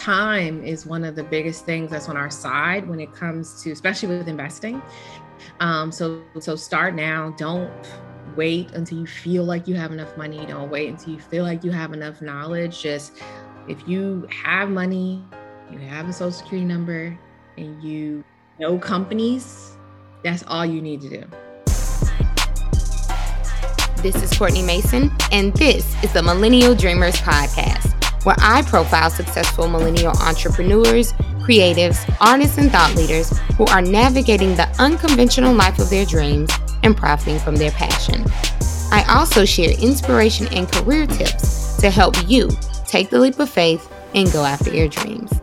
time is one of the biggest things that's on our side when it comes to, especially with investing. Um, so, so start now. Don't wait until you feel like you have enough money. Don't wait until you feel like you have enough knowledge. Just if you have money, you have a social security number, and you know companies, that's all you need to do. This is Courtney Mason, and this is the Millennial Dreamers Podcast, where I profile successful millennial entrepreneurs, creatives, artists, and thought leaders who are navigating the unconventional life of their dreams and profiting from their passion. I also share inspiration and career tips to help you take the leap of faith and go after your dreams.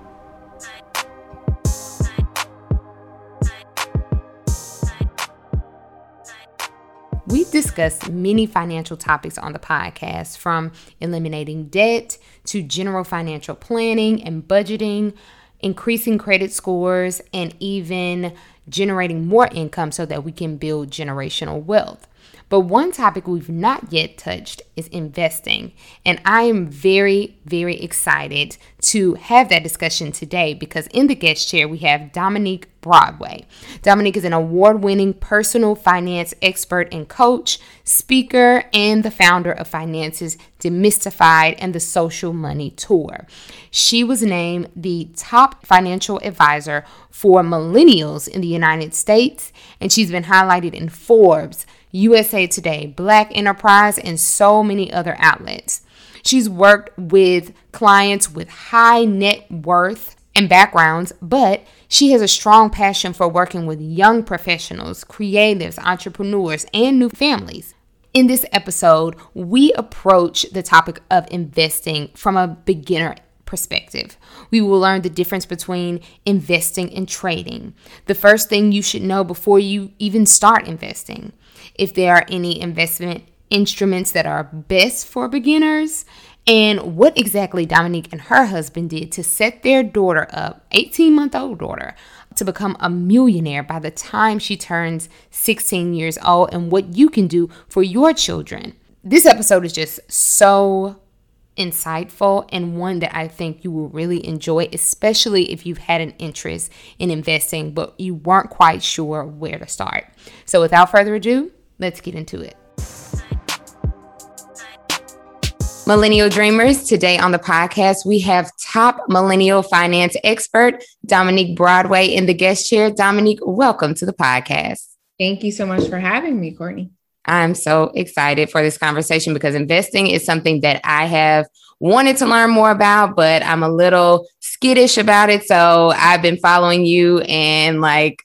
We discuss many financial topics on the podcast from eliminating debt to general financial planning and budgeting, increasing credit scores, and even generating more income so that we can build generational wealth. But one topic we've not yet touched is investing. And I am very, very excited to have that discussion today because in the guest chair we have Dominique Broadway. Dominique is an award winning personal finance expert and coach, speaker, and the founder of Finances Demystified and the Social Money Tour. She was named the top financial advisor for millennials in the United States, and she's been highlighted in Forbes. USA Today, Black Enterprise, and so many other outlets. She's worked with clients with high net worth and backgrounds, but she has a strong passion for working with young professionals, creatives, entrepreneurs, and new families. In this episode, we approach the topic of investing from a beginner perspective. We will learn the difference between investing and trading. The first thing you should know before you even start investing if there are any investment instruments that are best for beginners, and what exactly Dominique and her husband did to set their daughter up, 18 month old daughter, to become a millionaire by the time she turns 16 years old, and what you can do for your children. This episode is just so insightful and one that I think you will really enjoy, especially if you've had an interest in investing but you weren't quite sure where to start. So, without further ado, let's get into it. Millennial Dreamers, today on the podcast, we have top millennial finance expert Dominique Broadway in the guest chair. Dominique, welcome to the podcast. Thank you so much for having me, Courtney. I'm so excited for this conversation because investing is something that I have wanted to learn more about, but I'm a little skittish about it. So I've been following you and like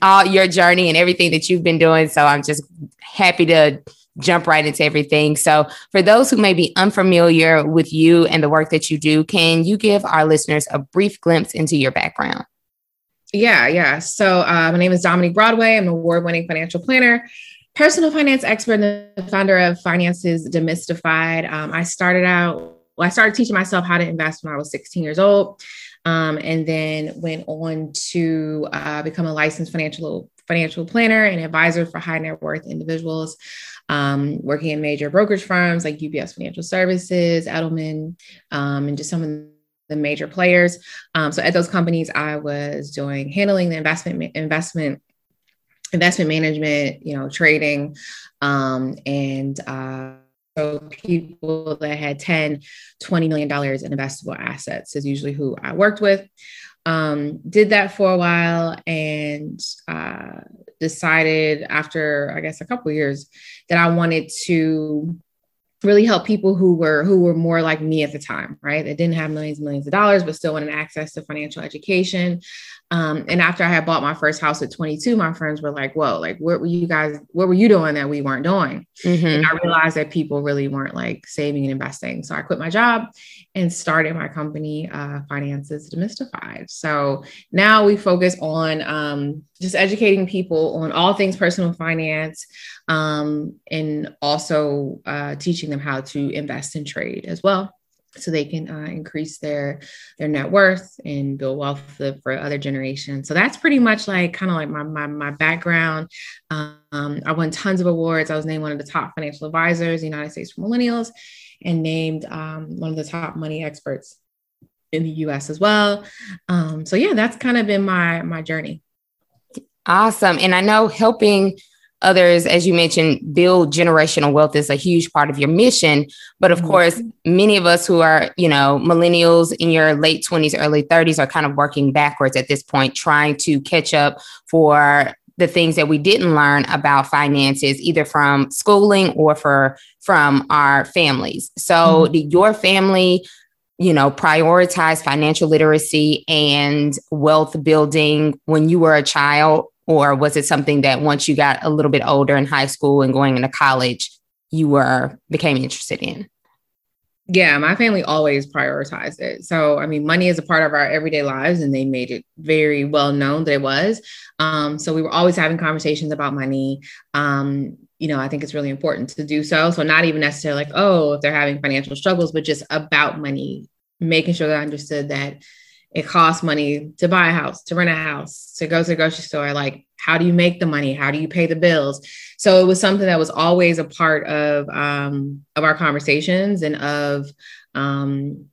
all your journey and everything that you've been doing. So I'm just happy to jump right into everything. So, for those who may be unfamiliar with you and the work that you do, can you give our listeners a brief glimpse into your background? Yeah, yeah. So, uh, my name is Dominique Broadway. I'm an award winning financial planner, personal finance expert, and the founder of Finances Demystified. Um, I started out, well, I started teaching myself how to invest when I was 16 years old um, and then went on to uh, become a licensed financial financial planner and advisor for high net worth individuals, um, working in major brokerage firms like UBS Financial Services, Edelman, um, and just some of the major players. Um, so at those companies, I was doing handling the investment investment investment management, you know, trading, um, and uh, so people that had 10, 20 million dollars in investable assets is usually who I worked with. Um, did that for a while and uh, decided after I guess a couple years that I wanted to really help people who were who were more like me at the time right that didn't have millions and millions of dollars but still wanted access to financial education um, and after i had bought my first house at 22 my friends were like whoa like what were you guys what were you doing that we weren't doing? Mm-hmm. and i realized that people really weren't like saving and investing. So i quit my job and started my company uh, finances demystified. So now we focus on um, just educating people on all things personal finance um, and also uh, teaching them how to invest and trade as well so they can uh, increase their their net worth and build wealth for other generations so that's pretty much like kind of like my, my, my background um, i won tons of awards i was named one of the top financial advisors united states for millennials and named um, one of the top money experts in the US as well. Um, so yeah, that's kind of been my my journey. Awesome. And I know helping others, as you mentioned, build generational wealth is a huge part of your mission. But of mm-hmm. course, many of us who are, you know, millennials in your late 20s, early 30s are kind of working backwards at this point, trying to catch up for the things that we didn't learn about finances either from schooling or for from our families so mm-hmm. did your family you know prioritize financial literacy and wealth building when you were a child or was it something that once you got a little bit older in high school and going into college you were became interested in yeah, my family always prioritized it. So, I mean, money is a part of our everyday lives, and they made it very well known that it was. Um, so, we were always having conversations about money. Um, you know, I think it's really important to do so. So, not even necessarily like, oh, if they're having financial struggles, but just about money, making sure that I understood that it costs money to buy a house, to rent a house, to go to the grocery store. Like, how do you make the money? How do you pay the bills? So it was something that was always a part of um, of our conversations and of um,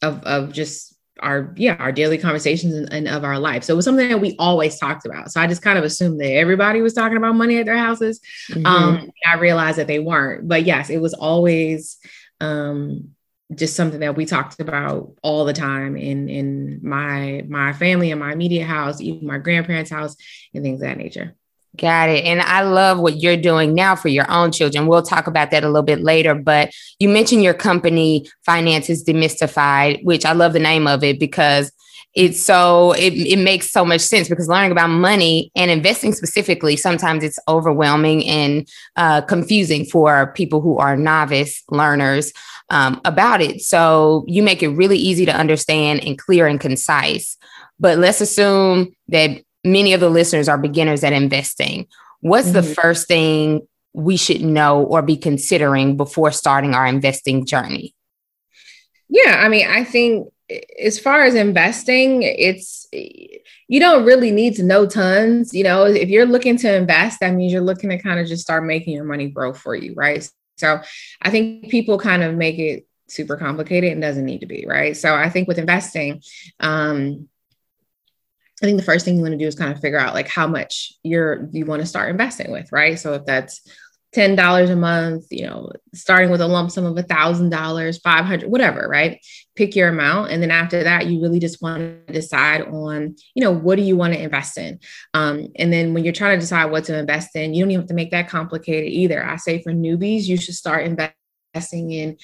of of just our yeah our daily conversations and, and, of our life. So it was something that we always talked about. So I just kind of assumed that everybody was talking about money at their houses. Mm-hmm. Um, I realized that they weren't. But yes, it was always um, just something that we talked about all the time in in my my family and my immediate house, even my grandparents' house, and things of that nature. Got it. And I love what you're doing now for your own children. We'll talk about that a little bit later. But you mentioned your company, Finances Demystified, which I love the name of it because it's so it, it makes so much sense because learning about money and investing specifically sometimes it's overwhelming and uh, confusing for people who are novice learners um, about it. So you make it really easy to understand and clear and concise. But let's assume that many of the listeners are beginners at investing. What's mm-hmm. the first thing we should know or be considering before starting our investing journey? Yeah, I mean, I think as far as investing, it's you don't really need to know tons. You know, if you're looking to invest, that means you're looking to kind of just start making your money grow for you, right? So I think people kind of make it super complicated and doesn't need to be, right? So I think with investing, um, I think the first thing you want to do is kind of figure out like how much you're you want to start investing with, right? So if that's ten dollars a month, you know, starting with a lump sum of a thousand dollars, five hundred, whatever, right? Pick your amount, and then after that, you really just want to decide on, you know, what do you want to invest in, um, and then when you're trying to decide what to invest in, you don't even have to make that complicated either. I say for newbies, you should start investing in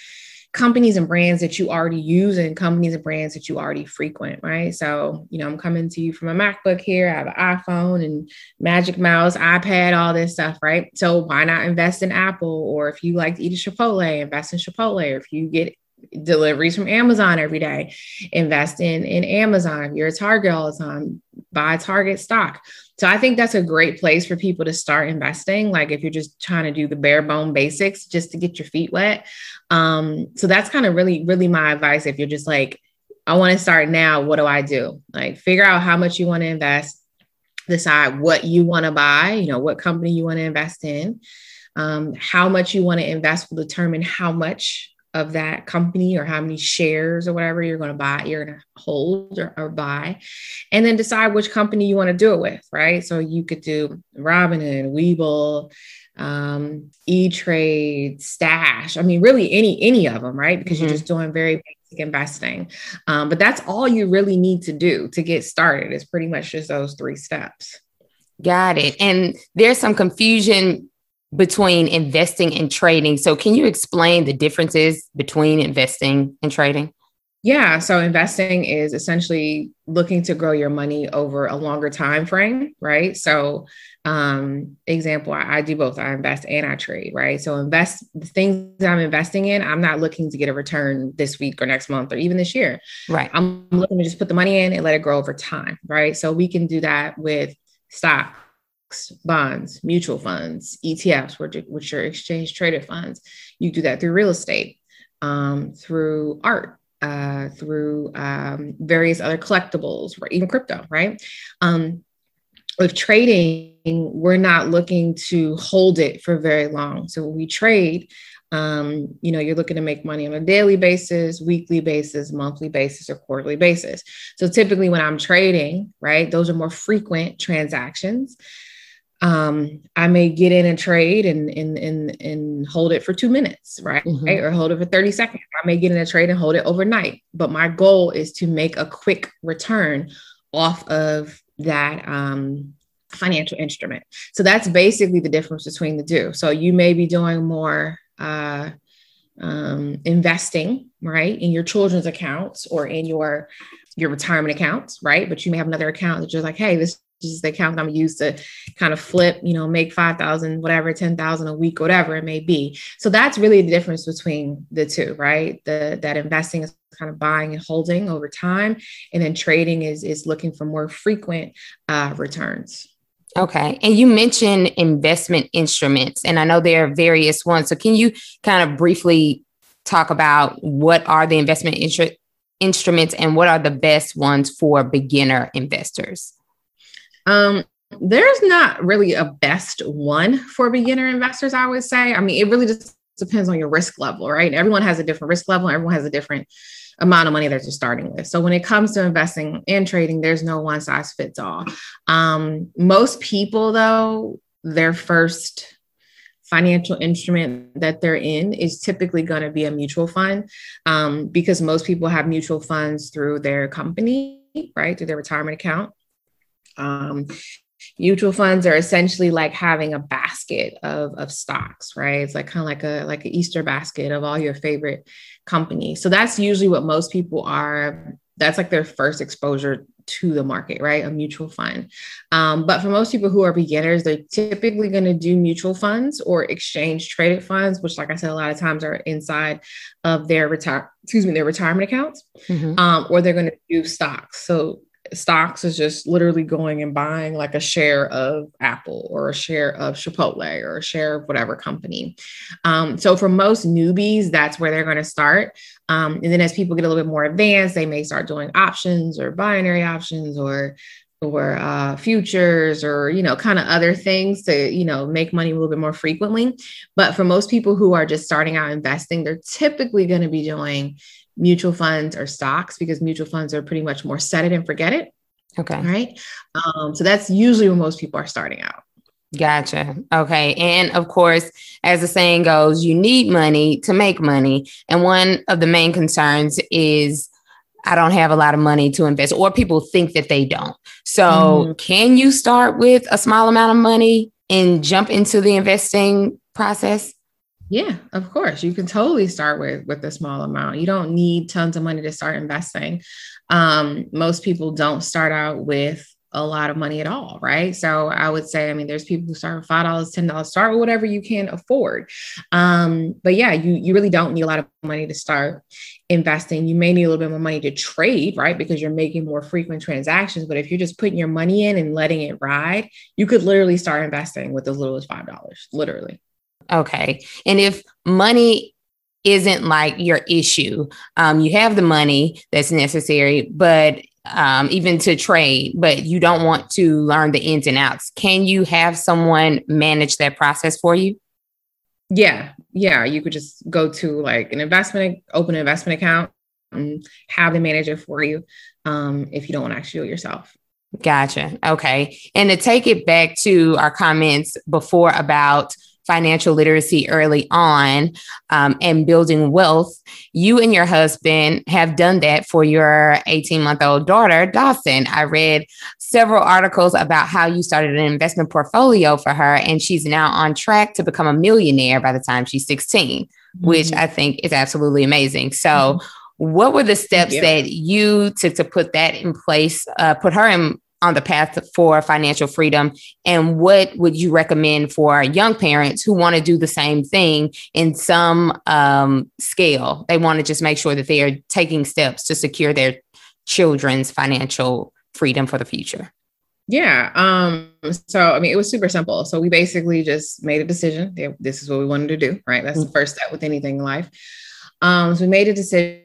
companies and brands that you already use and companies and brands that you already frequent, right? So, you know, I'm coming to you from a MacBook here. I have an iPhone and Magic Mouse, iPad, all this stuff, right? So why not invest in Apple? Or if you like to eat a Chipotle, invest in Chipotle. Or if you get deliveries from Amazon every day, invest in, in Amazon. If you're a Target all the time, buy Target stock. So I think that's a great place for people to start investing. Like if you're just trying to do the bare bone basics just to get your feet wet. Um, so that's kind of really, really my advice. If you're just like, I want to start now, what do I do? Like figure out how much you want to invest, decide what you want to buy, you know, what company you want to invest in. Um, how much you want to invest will determine how much of that company or how many shares or whatever you're going to buy, you're going to hold or, or, buy, and then decide which company you want to do it with, right? So you could do Robinhood, Webull, um, E Trade, Stash. I mean, really any any of them, right? Because mm-hmm. you're just doing very basic investing. Um, but that's all you really need to do to get started. Is pretty much just those three steps. Got it. And there's some confusion between investing and trading. So, can you explain the differences between investing and trading? Yeah, so investing is essentially looking to grow your money over a longer time frame, right? So, um, example, I, I do both. I invest and I trade, right? So, invest the things I'm investing in. I'm not looking to get a return this week or next month or even this year, right? I'm looking to just put the money in and let it grow over time, right? So, we can do that with stock bonds, mutual funds, ETFs, which, which are exchange traded funds. You do that through real estate, um, through art, uh, through um, various other collectibles, or even crypto, right? Um, with trading, we're not looking to hold it for very long. So when we trade, Um, you know, you're looking to make money on a daily basis, weekly basis, monthly basis, or quarterly basis. So typically when I'm trading, right, those are more frequent transactions. Um, I may get in a trade and and and and hold it for two minutes, right? Mm-hmm. Or hold it for 30 seconds. I may get in a trade and hold it overnight. But my goal is to make a quick return off of that um financial instrument. So that's basically the difference between the two. So you may be doing more uh, um, investing, right, in your children's accounts or in your your retirement accounts, right? But you may have another account that you're like, hey, this is the account I'm used to, to kind of flip, you know, make 5,000, whatever, 10,000 a week, whatever it may be. So that's really the difference between the two, right? The, that investing is kind of buying and holding over time. And then trading is, is looking for more frequent uh, returns. Okay. And you mentioned investment instruments, and I know there are various ones. So, can you kind of briefly talk about what are the investment intru- instruments and what are the best ones for beginner investors? Um, there's not really a best one for beginner investors, I would say. I mean, it really just depends on your risk level, right? Everyone has a different risk level, everyone has a different amount of money that you're starting with. So when it comes to investing and trading, there's no one size fits all. Um, most people, though, their first financial instrument that they're in is typically going to be a mutual fund um, because most people have mutual funds through their company, right, through their retirement account. Um, mutual funds are essentially like having a basket of, of stocks right? It's like kind of like a like an easter basket of all your favorite companies so that's usually what most people are that's like their first exposure to the market right? A mutual fund. Um, but for most people who are beginners they're typically going to do mutual funds or exchange traded funds which like i said a lot of times are inside of their retire excuse me their retirement accounts mm-hmm. um, or they're going to do stocks. So stocks is just literally going and buying like a share of Apple or a share of Chipotle or a share of whatever company. Um, so for most newbies, that's where they're going to start. Um, and then as people get a little bit more advanced, they may start doing options or binary options or or uh, futures or you know kind of other things to you know make money a little bit more frequently but for most people who are just starting out investing they're typically going to be doing mutual funds or stocks because mutual funds are pretty much more set it and forget it. Okay. Right. Um, so that's usually when most people are starting out. Gotcha. Okay. And of course, as the saying goes, you need money to make money. And one of the main concerns is I don't have a lot of money to invest, or people think that they don't. So, mm-hmm. can you start with a small amount of money and jump into the investing process? Yeah, of course. You can totally start with with a small amount. You don't need tons of money to start investing. Um, most people don't start out with a lot of money at all, right? So I would say, I mean, there's people who start with five dollars, ten dollars, start with whatever you can afford. Um, but yeah, you you really don't need a lot of money to start investing. You may need a little bit more money to trade, right? Because you're making more frequent transactions. But if you're just putting your money in and letting it ride, you could literally start investing with as little as five dollars, literally. Okay. And if money isn't like your issue, um, you have the money that's necessary, but um, even to trade, but you don't want to learn the ins and outs, can you have someone manage that process for you? Yeah. Yeah. You could just go to like an investment, open an investment account and have them manage it for you um, if you don't want to actually do it yourself. Gotcha. Okay. And to take it back to our comments before about financial literacy early on um, and building wealth, you and your husband have done that for your 18 month old daughter, Dawson. I read several articles about how you started an investment portfolio for her, and she's now on track to become a millionaire by the time she's 16, mm-hmm. which I think is absolutely amazing. So, mm-hmm. what were the steps that you took to put that in place, uh, put her in on the path for financial freedom? And what would you recommend for young parents who want to do the same thing in some um, scale? They want to just make sure that they are taking steps to secure their children's financial freedom for the future. Yeah um so i mean it was super simple. So we basically just made a decision. This is what we wanted to do right? That's mm-hmm. the first step with anything in life. Um so we made a decision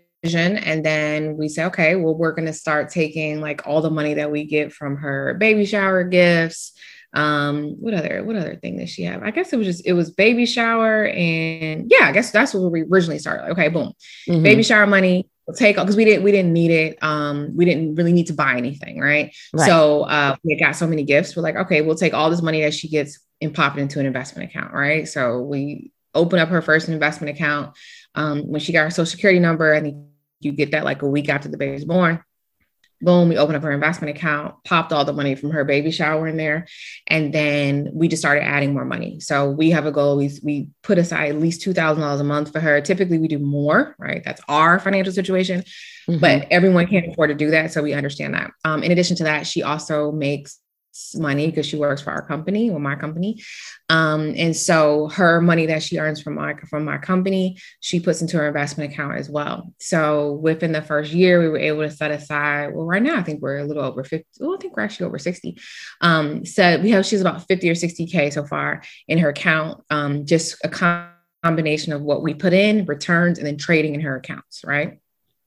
and then we say okay well we're going to start taking like all the money that we get from her baby shower gifts Um, what other what other thing did she have? I guess it was just it was baby shower and yeah, I guess that's where we originally started. Okay, boom, mm-hmm. baby shower money. We'll take all because we didn't we didn't need it. Um, we didn't really need to buy anything, right? right. So uh, we got so many gifts. We're like, okay, we'll take all this money that she gets and pop it into an investment account, right? So we open up her first investment account. Um, when she got her social security number, I think you get that like a week after the baby's born boom, we opened up her investment account, popped all the money from her baby shower in there. And then we just started adding more money. So we have a goal. We, we put aside at least $2,000 a month for her. Typically we do more, right? That's our financial situation, mm-hmm. but everyone can't afford to do that. So we understand that. Um, in addition to that, she also makes money because she works for our company or my company. Um, and so her money that she earns from my from my company, she puts into her investment account as well. So within the first year, we were able to set aside. Well, right now I think we're a little over 50. Oh, I think we're actually over 60. Um, so we have she's about 50 or 60K so far in her account. Um, just a combination of what we put in, returns, and then trading in her accounts, right?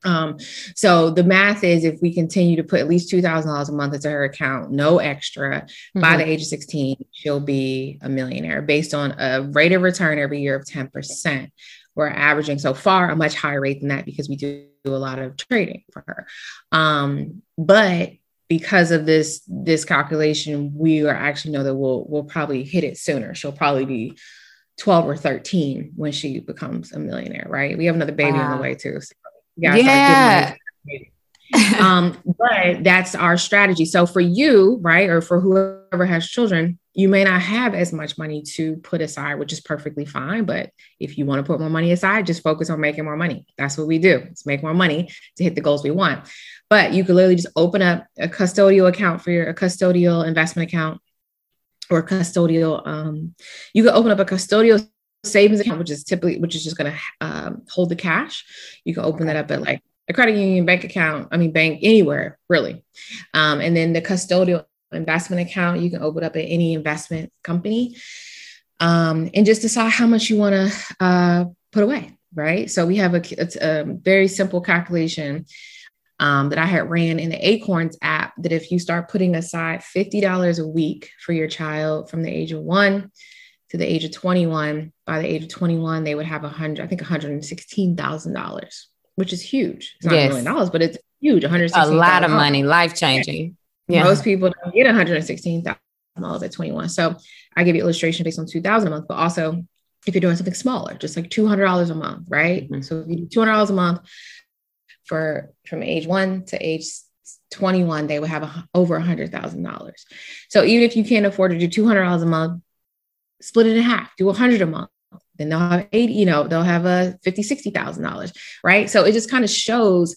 Um, so the math is if we continue to put at least $2,000 a month into her account, no extra, mm-hmm. by the age of 16, she'll be a millionaire based on a rate of return every year of 10%. We're averaging so far a much higher rate than that because we do a lot of trading for her. Um, but because of this this calculation, we are actually know that we'll we'll probably hit it sooner. She'll probably be 12 or 13 when she becomes a millionaire, right? We have another baby wow. on the way too. So yeah. um, but that's our strategy. So for you, right, or for whoever has children, you may not have as much money to put aside, which is perfectly fine. But if you want to put more money aside, just focus on making more money. That's what we do. Let's make more money to hit the goals we want. But you could literally just open up a custodial account for your a custodial investment account or custodial. Um, you could open up a custodial savings account, which is typically which is just going to um, hold the cash. You can open that up at like a credit union, bank account. I mean, bank anywhere really. Um, and then the custodial investment account you can open up at any investment company, um, and just decide how much you want to uh, put away. Right. So we have a, a very simple calculation. Um, that I had ran in the Acorns app that if you start putting aside $50 a week for your child from the age of one to the age of 21, by the age of 21, they would have a hundred, I think $116,000, which is huge. It's not yes. a million dollars, but it's huge. 116, A lot of money, life changing. Yeah. Most people don't get $116,000 at 21. So I give you illustration based on 2000 a month, but also if you're doing something smaller, just like $200 a month, right? Mm-hmm. So if you do $200 a month for from age one to age 21, they would have a, over $100,000. So even if you can't afford to do $200 a month, split it in half, do a hundred a month. Then they'll have 80, you know, they'll have a 50, $60,000, right? So it just kind of shows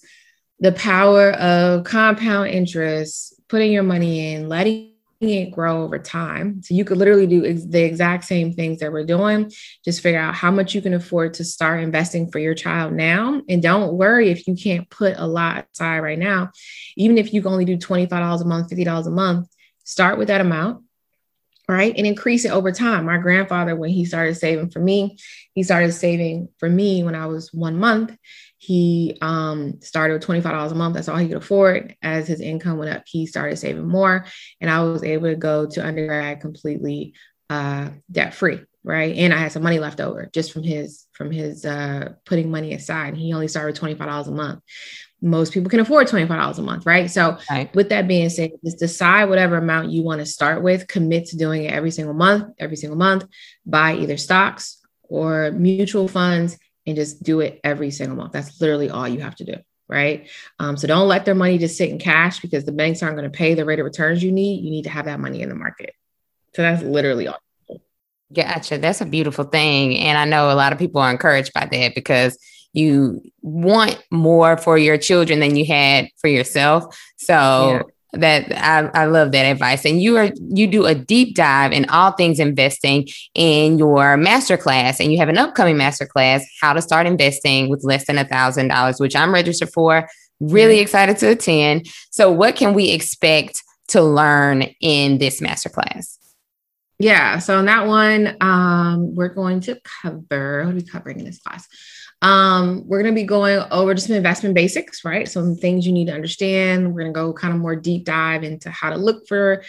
the power of compound interest, putting your money in, letting it grow over time. So you could literally do ex- the exact same things that we're doing. Just figure out how much you can afford to start investing for your child now. And don't worry if you can't put a lot aside right now. Even if you can only do $25 a month, $50 a month, start with that amount right? And increase it over time. My grandfather, when he started saving for me, he started saving for me when I was one month. He um, started with $25 a month. That's all he could afford. As his income went up, he started saving more. And I was able to go to undergrad completely uh, debt free right and i had some money left over just from his from his uh putting money aside he only started $25 a month most people can afford $25 a month, right? So, right. with that being said, just decide whatever amount you want to start with, commit to doing it every single month, every single month, buy either stocks or mutual funds, and just do it every single month. That's literally all you have to do, right? Um, so, don't let their money just sit in cash because the banks aren't going to pay the rate of returns you need. You need to have that money in the market. So, that's literally all. Gotcha. That's a beautiful thing. And I know a lot of people are encouraged by that because you want more for your children than you had for yourself. So yeah. that I, I love that advice. And you are you do a deep dive in all things investing in your masterclass, and you have an upcoming masterclass, how to start investing with less than a thousand dollars, which I'm registered for. Really yeah. excited to attend. So, what can we expect to learn in this masterclass? Yeah, so in that one, um, we're going to cover what are we covering in this class? Um, we're going to be going over just some investment basics, right? Some things you need to understand. We're going to go kind of more deep dive into how to look for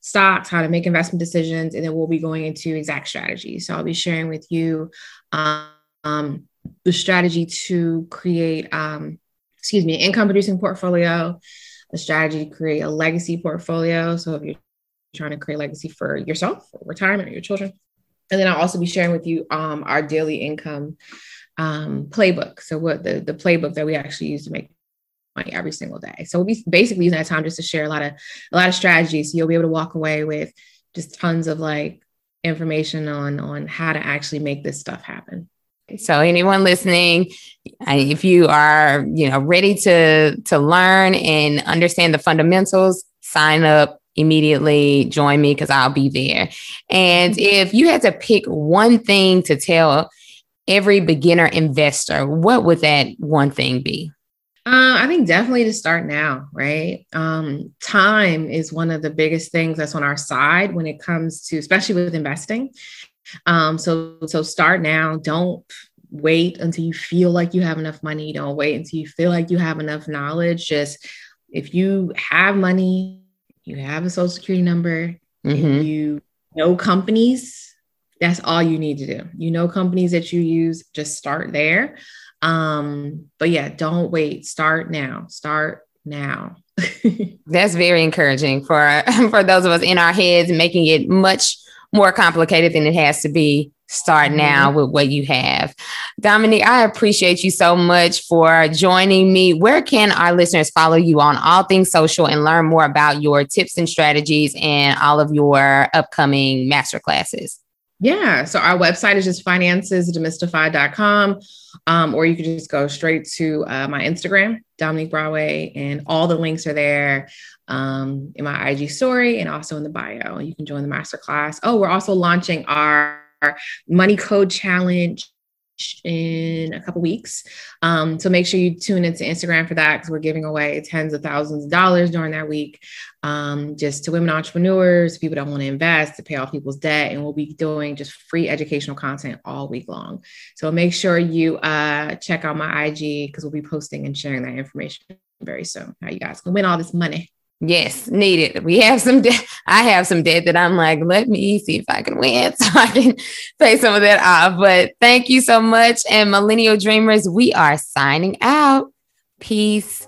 stocks, how to make investment decisions, and then we'll be going into exact strategy. So I'll be sharing with you um, the strategy to create, um, excuse me, income producing portfolio, a strategy to create a legacy portfolio. So if you're trying to create legacy for yourself, retirement, or your children, and then I'll also be sharing with you um, our daily income um, playbook. So what the the playbook that we actually use to make money every single day. So we'll be basically using that time just to share a lot of a lot of strategies. So you'll be able to walk away with just tons of like information on on how to actually make this stuff happen. So anyone listening, if you are, you know, ready to to learn and understand the fundamentals, sign up immediately, join me because I'll be there. And if you had to pick one thing to tell every beginner investor, what would that one thing be? Uh, I think definitely to start now, right? Um, time is one of the biggest things that's on our side when it comes to, especially with investing. Um, so so start now. Don't wait until you feel like you have enough money. Don't wait until you feel like you have enough knowledge. Just if you have money, you have a social security number, mm-hmm. you know companies, that's all you need to do. You know companies that you use, just start there. Um, but yeah, don't wait. Start now. Start now. That's very encouraging for for those of us in our heads, making it much more complicated than it has to be. Start mm-hmm. now with what you have. Dominique, I appreciate you so much for joining me. Where can our listeners follow you on all things social and learn more about your tips and strategies and all of your upcoming master classes? Yeah. So our website is just financesdemystified.com. Um, or you can just go straight to uh, my Instagram, Dominique Broadway, and all the links are there um, in my IG story and also in the bio. You can join the masterclass. Oh, we're also launching our money code challenge in a couple weeks. Um, so make sure you tune into Instagram for that because we're giving away tens of thousands of dollars during that week, um, just to women entrepreneurs, people that want to invest, to pay off people's debt, and we'll be doing just free educational content all week long. So make sure you uh, check out my IG because we'll be posting and sharing that information very soon. How you guys can win all this money. Yes, needed. We have some debt. I have some debt that I'm like, let me see if I can win so I can pay some of that off. But thank you so much. And Millennial Dreamers, we are signing out. Peace.